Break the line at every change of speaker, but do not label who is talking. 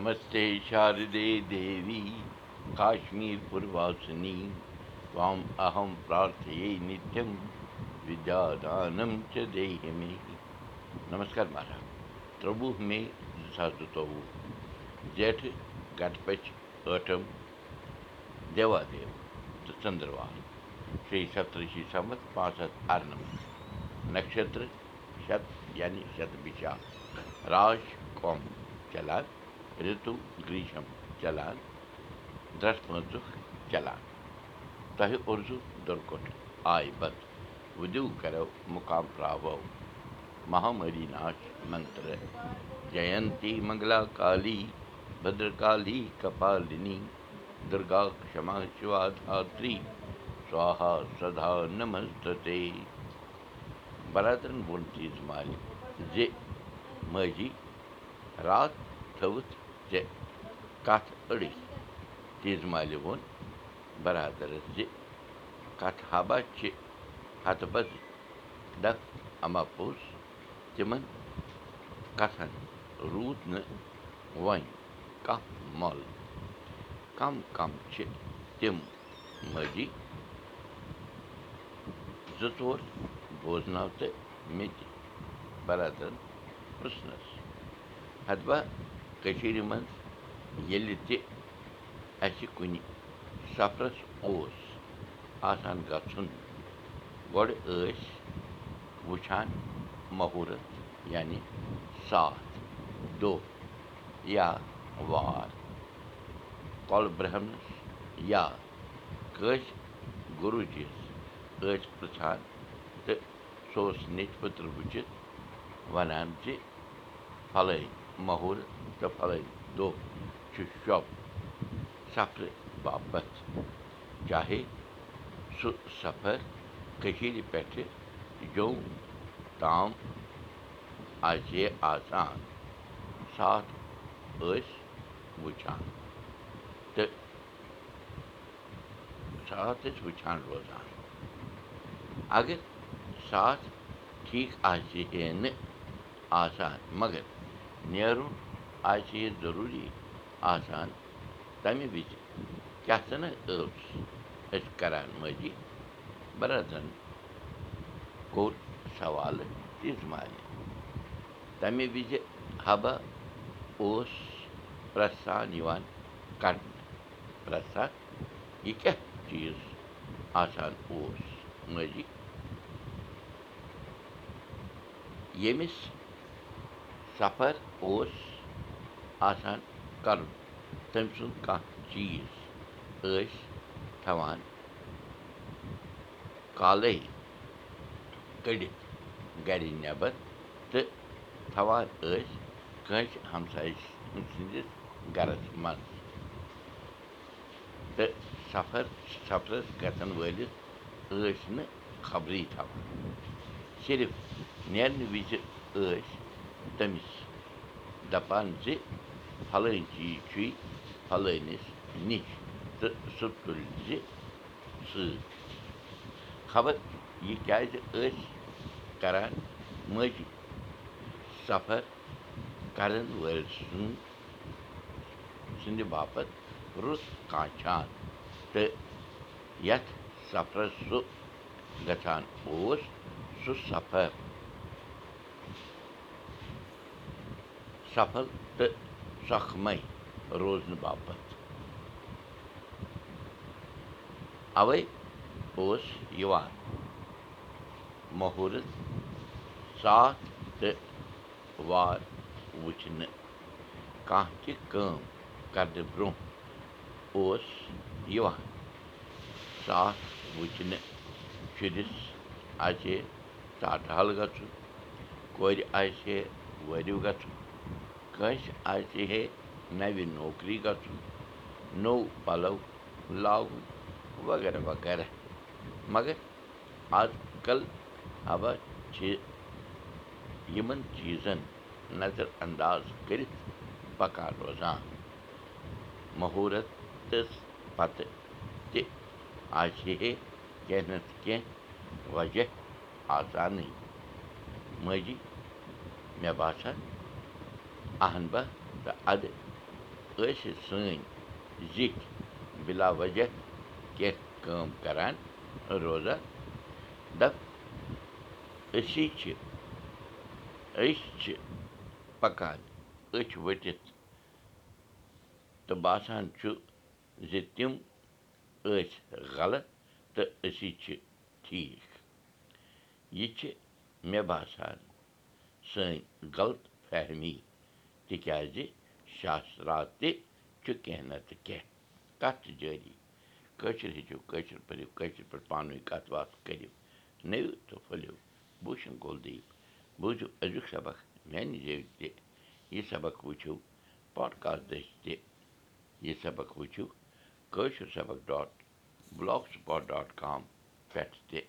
نمدی دیٖشر پوٗرنیہ نتہٕ بِہِو دَ چیہ مےٚ نمس نہ ترٛوو مےٚ دوٚپ جٹھ नक्षत्र शत यानी शतभिषा نتہٕ कौम चला رِتُو گرٛیٖشم چلان درٛس پٲنٛژُک چلان تۄہہِ اُرزوٗ دُرکُٹ آیہِ بت وُدِو کرو مُقام پراوو مہامری ناش منتر جینتی منگلا کالی بدرکالی کپالِنی دُرگا کما شِوا دھتری سوہا سدا ژےٚ کَتھ أڑِتھ تیٖژ مالہِ ووٚن بَرادَرَس زِ کَتھٕ حبا چھِ ہَتہٕ بَدٕ دَپ اَما پوٚز تِمَن کَتھَن روٗد نہٕ وۄنۍ کانٛہہ مۄل کَم کَم چھِ تِم ماجی زٕ ژور بوزناو تہٕ مےٚ تہِ بَرادَرَن پرٛژھنَس ہَتبہ کٔشیٖرِ منٛز ییٚلہِ تہِ اَسہِ کُنہِ سفرَس اوس آسان گژھُن گۄڈٕ ٲسۍ وٕچھان مہوٗرت یعنی ساتھ دۄہ یا وار کۄلہٕ برٛہمنَس یا کٲنٛسہِ گُروٗجِیَس ٲسۍ پِرٛژھان تہٕ سُہ اوس نیٚچ پٔتٕر وٕچھِتھ وَنان زِ پھلٲنۍ مہوٗرت تہٕ پھلٲنۍ دۄہ چھُ شوب سفرٕ باپتھ چاہے سُہ سفر کٔشیٖرِ پٮ۪ٹھٕ جوٚم تام آسہِ ہے آسان ساتھ ٲسۍ وٕچھان تہٕ ساتھ ٲسۍ وٕچھان روزان اگر ساتھ ٹھیٖک آسہِ ہے نہٕ آسان مگر نیرُن آسہِ ضٔروٗری آسان تَمہِ وِزِ کیٛاہ سا نہ ٲس أسۍ کَران مٲجی بَرادرَن کوٚر سوالہٕ تِژھ مالہِ تَمہِ وِزِ حبہ اوس پرٛٮ۪ژھان یِوان کَڑنہٕ پرٛٮ۪ژھان یہِ کیٛاہ چیٖز آسان اوس مٲجی ییٚمِس سفر اوس آسان کَرُن تٔمۍ سُنٛد کانٛہہ چیٖز ٲسۍ تھاوان کالَے کٔڑِتھ گَرِ نٮ۪بر تہٕ تھاوان ٲسۍ کٲنٛسہِ ہمساے سٕنٛدِس گَرَس منٛز تہٕ سفر سفرَس گژھن وٲلِس ٲسۍ نہٕ خبرٕے تھاوان صرف نیرنہٕ وِزِ ٲسۍ تٔمِس دَپان زِ پھلٲنۍ چیٖز چھُے پھلٲنِس نِش تہٕ سُہ تُلۍ زِ سۭتۍ خبر یہِ کیٛازِ ٲسۍ کَران مٲجی سفر کَرَن وٲلۍ سُنٛد سٕنٛدِ باپتھ رُت کانٛچھان تہٕ یَتھ سفرَس سُہ گژھان اوس سُہ سفر سفل تہٕ سۄکھمَے روزنہٕ باپتھ اَوَے اوس یِوان مہوٗرت ساتھ تہٕ وار وٕچھنہٕ کانٛہہ تہِ کٲم کَرنہٕ برٛونٛہہ اوس یِوان ساتھ وٕچھنہٕ شُرِس آسہِ ہے ژاٹہٕ حل گژھُن کورِ آسہِ وٲرِو گژھُن کٲنٛسہِ آسہِ ہے نَوِ نوکری گژھُن نوٚو پَلو لاگُن وغیرہ وغیرہ مگر آز کَل حبہ چھِ یِمَن چیٖزَن نظر اَنداز کٔرِتھ پَکان روزان مہوٗرتَس پَتہٕ تہِ آسہِ ہے کیٚنٛہہ نَتہٕ کیٚنٛہہ وجہ آسانٕے ماجی مےٚ باسان اَہن بہ تہٕ اَدٕ ٲسۍ سٲنۍ زِٹھۍ بِلا وجہ کینٛہہ کٲم کَران روزان دَپ أسی چھِ أسۍ چھِ پَکان أچھ ؤٹِتھ تہٕ باسان چھُ زِ تِم ٲسۍ غلط تہٕ أسی چھِ ٹھیٖک یہِ چھِ مےٚ باسان سٲنۍ غلط فہمی تِکیٛازِ شاسرات تہِ چھُ کیٚنٛہہ نَتہٕ کیٚنٛہہ کَتھ چھِ جٲری کٲشِر ہیٚچھِو کٲشِر پٔرِو کٲشِر پٲٹھۍ پانہٕ ؤنۍ کَتھ باتھ کٔرِو نٔوِو تہٕ پھٔلِو بوٗشن کولدیپ بوٗزِو أزیُک سبق میٛانہِ زیٚوِ تہِ یہِ سبق وٕچھِو پاڈکاسٹ دٔسۍ تہِ یہِ سبق وٕچھِو کٲشُر سبق dot blogspot dot com پٮ۪ٹھ تہِ